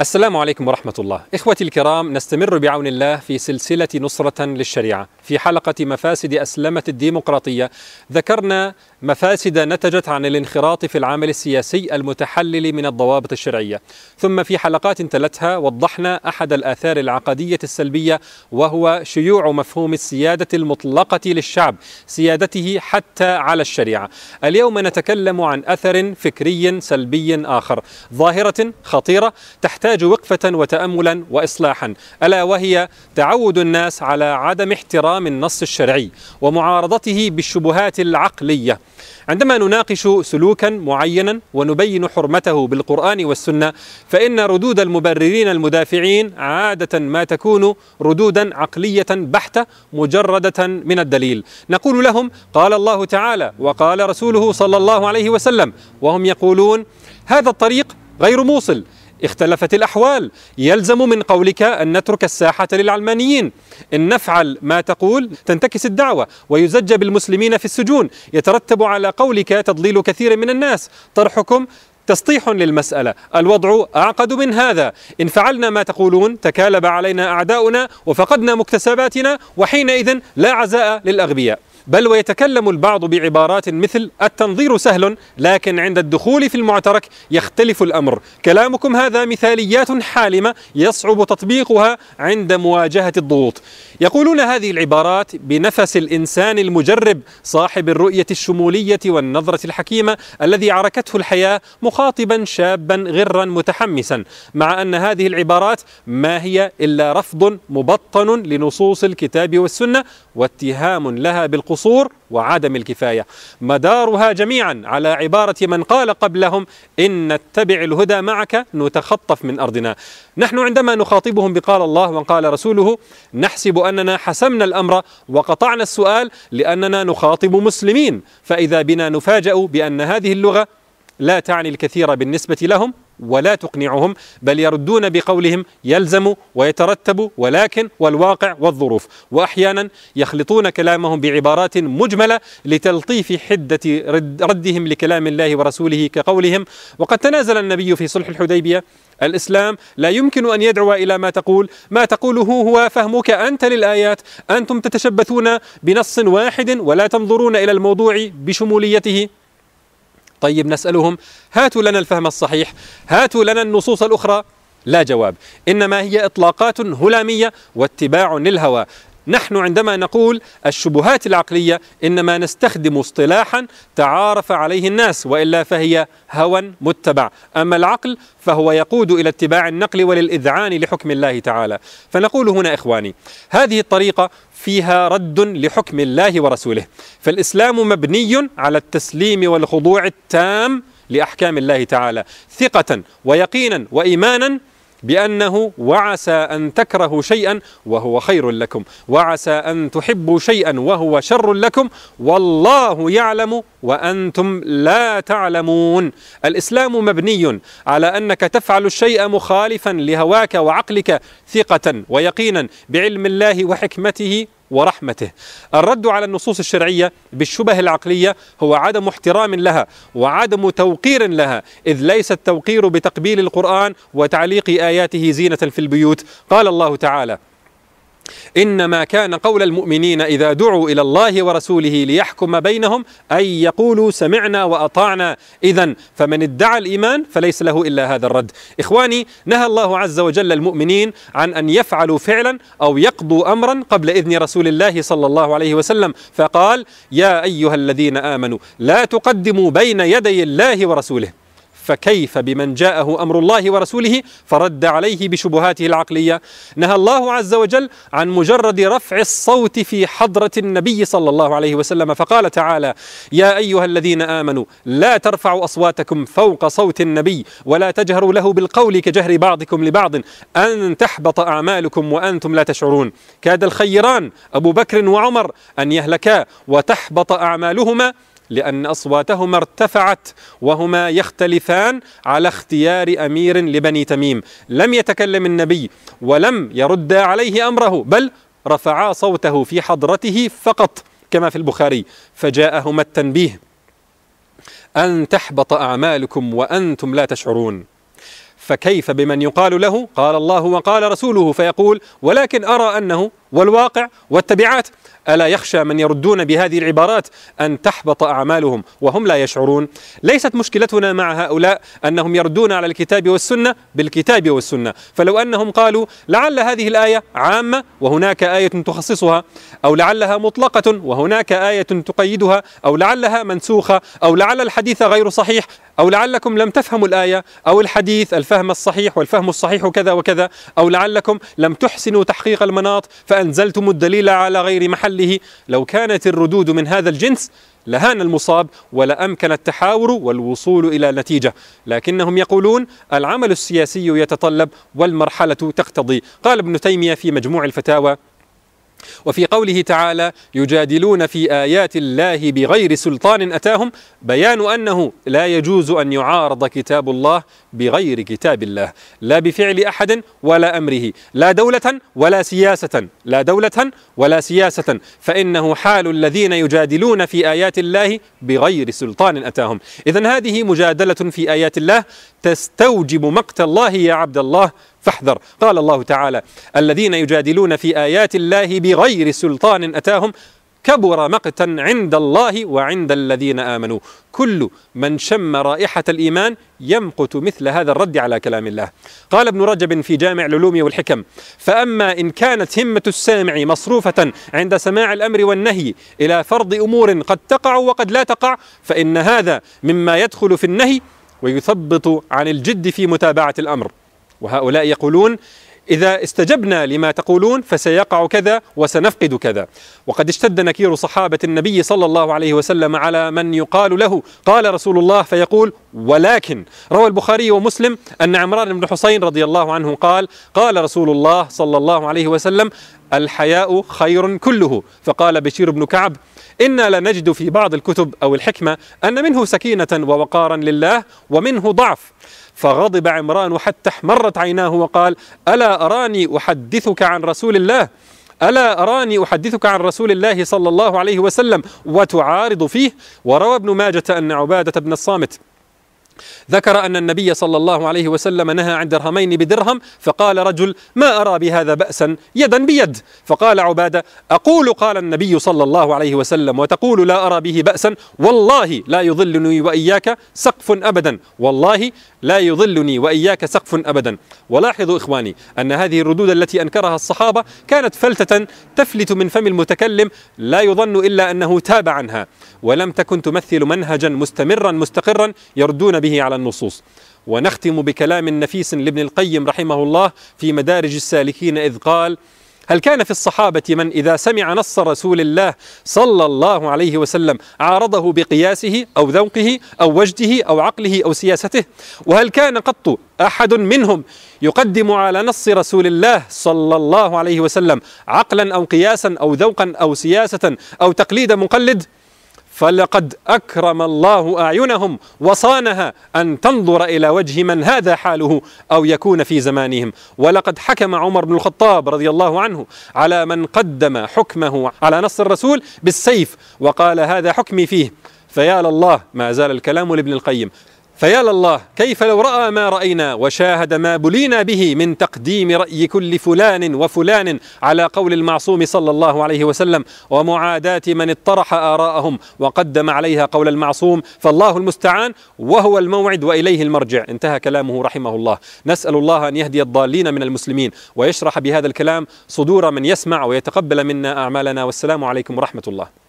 السلام عليكم ورحمة الله. إخوتي الكرام نستمر بعون الله في سلسلة نصرة للشريعة. في حلقة مفاسد أسلمة الديمقراطية ذكرنا مفاسد نتجت عن الانخراط في العمل السياسي المتحلل من الضوابط الشرعية. ثم في حلقات تلتها وضحنا أحد الآثار العقدية السلبية وهو شيوع مفهوم السيادة المطلقة للشعب سيادته حتى على الشريعة. اليوم نتكلم عن أثر فكري سلبي آخر ظاهرة خطيرة تحتاج وقفة وتأملا وإصلاحا. ألا وهي تعود الناس على عدم احترام النص الشرعي ومعارضته بالشبهات العقلية. عندما نناقش سلوكا معينا ونبين حرمته بالقرآن والسنة فإن ردود المبررين المدافعين عادة ما تكون ردودا عقلية بحتة مجردة من الدليل. نقول لهم قال الله تعالى وقال رسوله صلى الله عليه وسلم وهم يقولون هذا الطريق غير موصل. اختلفت الأحوال. يلزم من قولك أن نترك الساحة للعلمانيين. إن نفعل ما تقول تنتكس الدعوة ويزج بالمسلمين في السجون. يترتب على قولك تضليل كثير من الناس. طرحكم تسطيح للمسألة. الوضع أعقد من هذا. إن فعلنا ما تقولون تكالب علينا أعداؤنا وفقدنا مكتسباتنا وحينئذ لا عزاء للأغبياء. بل ويتكلم البعض بعبارات مثل التنظير سهل لكن عند الدخول في المعترك يختلف الأمر. كلامكم هذا مثاليات حالمة يصعب تطبيقها عند مواجهة الضغوط. يقولون هذه العبارات بنفس الإنسان المجرب صاحب الرؤية الشمولية والنظرة الحكيمة الذي عركته الحياة مخاطبا شابا غرا متحمسا مع أن هذه العبارات ما هي إلا رفض مبطن لنصوص الكتاب والسنة واتهام لها بالقصور. وعدم الكفاية. مدارها جميعا على عبارة من قال قبلهم إن نتبع الهدى معك نتخطف من أرضنا. نحن عندما نخاطبهم بقال الله وقال رسوله نحسب أننا حسمنا الأمر وقطعنا السؤال لأننا نخاطب مسلمين. فإذا بنا نفاجأ بأن هذه اللغة لا تعني الكثير بالنسبة لهم ولا تقنعهم بل يردون بقولهم يلزم ويترتب ولكن والواقع والظروف. وأحيانا يخلطون كلامهم بعبارات مجملة لتلطيف حدة رد ردهم لكلام الله ورسوله كقولهم. وقد تنازل النبي في صلح الحديبية الإسلام لا يمكن أن يدعو إلى ما تقول، ما تقوله هو فهمك أنت للآيات، أنتم تتشبثون بنص واحد ولا تنظرون إلى الموضوع بشموليته. طيب نسألهم هاتوا لنا الفهم الصحيح هاتوا لنا النصوص الأخرى. لا جواب إنما هي إطلاقات هلامية واتباع للهوى. نحن عندما نقول الشبهات العقلية إنما نستخدم اصطلاحا تعارف عليه الناس وإلا فهي هوى متبع. أما العقل فهو يقود إلى اتباع النقل وللإذعان لحكم الله تعالى. فنقول هنا إخواني هذه الطريقة فيها رد لحكم الله ورسوله. فالإسلام مبني على التسليم والخضوع التام لأحكام الله تعالى ثقة ويقينا وإيمانا بأنه وعسى أن تكرهوا شيئا وهو خير لكم. وعسى أن تحبوا شيئا وهو شر لكم. والله يعلم وأنتم لا تعلمون. الإسلام مبني على أنك تفعل الشيء مخالفا لهواك وعقلك ثقة ويقينا بعلم الله وحكمته ورحمته. الرد على النصوص الشرعية بالشبه العقلية هو عدم احترام لها وعدم توقير لها إذ ليس التوقير بتقبيل القرآن وتعليق آياته زينة في البيوت. قال الله تعالى إنما كان قول المؤمنين إذا دعوا إلى الله ورسوله ليحكم بينهم أن يقولوا سمعنا وأطعنا. اذا فمن ادعى الإيمان فليس له إلا هذا الرد. إخواني نهى الله عز وجل المؤمنين عن أن يفعلوا فعلا أو يقضوا امرا قبل إذن رسول الله صلى الله عليه وسلم. فقال يا أيها الذين آمنوا لا تقدموا بين يدي الله ورسوله. فكيف بمن جاءه أمر الله ورسوله فرد عليه بشبهاته العقلية. نهى الله عز وجل عن مجرد رفع الصوت في حضرة النبي صلى الله عليه وسلم فقال تعالى يا أيها الذين آمنوا لا ترفعوا أصواتكم فوق صوت النبي ولا تجهروا له بالقول كجهر بعضكم لبعض أن تحبط أعمالكم وأنتم لا تشعرون. كاد الخيران أبو بكر وعمر أن يهلكا وتحبط أعمالهما لأن أصواتهما ارتفعت وهما يختلفان على اختيار أمير لبني تميم. لم يتكلم النبي ولم يرد عليه أمره بل رفعا صوته في حضرته فقط كما في البخاري. فجاءهما التنبيه أن تحبط أعمالكم وأنتم لا تشعرون. فكيف بمن يقال له قال الله وقال رسوله فيقول ولكن أرى أنه والواقع والتبعات ألا يخشى من يردون بهذه العبارات أن تحبط أعمالهم وهم لا يشعرون. ليست مشكلتنا مع هؤلاء أنهم يردون على الكتاب والسنة بالكتاب والسنة. فلو أنهم قالوا لعل هذه الآية عامة وهناك آية تخصصها أو لعلها مطلقة وهناك آية تقيدها أو لعلها منسوخة أو لعل الحديث غير صحيح أو لعلكم لم تفهموا الآية أو الحديث الفهم الصحيح والفهم الصحيح كذا وكذا أو لعلكم لم تحسنوا تحقيق المناط فأنزلتم الدليل على غير محله. لو كانت الردود من هذا الجنس لهان المصاب ولأمكن التحاور والوصول إلى نتيجة. لكنهم يقولون العمل السياسي يتطلب والمرحلة تقتضي. قال ابن تيمية في مجموع الفتاوى وفي قوله تعالى يجادلون في آيات الله بغير سلطان أتاهم بيان أنه لا يجوز أن يعارض كتاب الله بغير كتاب الله لا بفعل أحد ولا أمره لا دولة ولا سياسة لا دولة ولا سياسة فإنه حال الذين يجادلون في آيات الله بغير سلطان أتاهم. اذا هذه مجادلة في آيات الله تستوجب مقت الله يا عبد الله فاحذر. قال الله تعالى الذين يجادلون في آيات الله بغير سلطان أتاهم كبر مقتا عند الله وعند الذين آمنوا. كل من شم رائحة الإيمان يمقت مثل هذا الرد على كلام الله. قال ابن رجب في جامع العلوم والحكم فأما إن كانت همة السامع مصروفة عند سماع الأمر والنهي إلى فرض أمور قد تقع وقد لا تقع فإن هذا مما يدخل في النهي ويثبط عن الجد في متابعة الأمر. وهؤلاء يقولون إذا استجبنا لما تقولون فسيقع كذا وسنفقد كذا. وقد اشتد نكير صحابة النبي صلى الله عليه وسلم على من يقال له قال رسول الله فيقول ولكن روى البخاري ومسلم أن عمران بن حسين رضي الله عنه قال قال رسول الله صلى الله عليه وسلم الحياء خير كله فقال بشير بن كعب إنا لنجد في بعض الكتب أو الحكمة أن منه سكينة ووقارا لله ومنه ضعف فغضب عمران حتى احمرت عيناه وقال ألا أراني أحدثك عن رسول الله? ألا أراني أحدثك عن رسول الله صلى الله عليه وسلم وتعارض فيه? وروى ابن ماجه أن عبادة بن الصامت ذكر أن النبي صلى الله عليه وسلم نهى عن درهمين بدرهم فقال رجل ما أرى بهذا بأسا؟ يدا بيد. فقال عبادة أقول قال النبي صلى الله عليه وسلم وتقول لا أرى به بأسا؟ والله لا يضلني وإياك سقف أبدا. والله لا يضلني وإياك سقف أبدا. ولاحظوا إخواني أن هذه الردود التي أنكرها الصحابة كانت فلتة تفلت من فم المتكلم لا يظن إلا أنه تاب عنها ولم تكن تمثل منهجا مستمرا مستقرا يردون به على النصوص. ونختم بكلام نفيس لابن القيم رحمه الله في مدارج السالكين إذ قال هل كان في الصحابة من إذا سمع نص رسول الله صلى الله عليه وسلم عارضه بقياسه أو ذوقه أو وجده أو عقله أو سياسته؟ وهل كان قط أحد منهم يقدم على نص رسول الله صلى الله عليه وسلم عقلا أو قياسا أو ذوقا أو سياسة أو تقليد مقلد؟ فلقد أكرم الله أعينهم وصانها أن تنظر إلى وجه من هذا حاله أو يكون في زمانهم. ولقد حكم عمر بن الخطاب رضي الله عنه على من قدم حكمه على نص الرسول بالسيف وقال هذا حكمي فيه. فيا لله ما زال الكلام لابن القيم. فيا لله كيف لو رأى ما رأينا وشاهد ما بلينا به من تقديم رأي كل فلان وفلان على قول المعصوم صلى الله عليه وسلم ومعاداة من اطرح آراءهم وقدم عليها قول المعصوم فالله المستعان وهو الموعد وإليه المرجع. انتهى كلامه رحمه الله. نسأل الله أن يهدي الضالين من المسلمين ويشرح بهذا الكلام صدور من يسمع ويتقبل منا أعمالنا. والسلام عليكم ورحمة الله.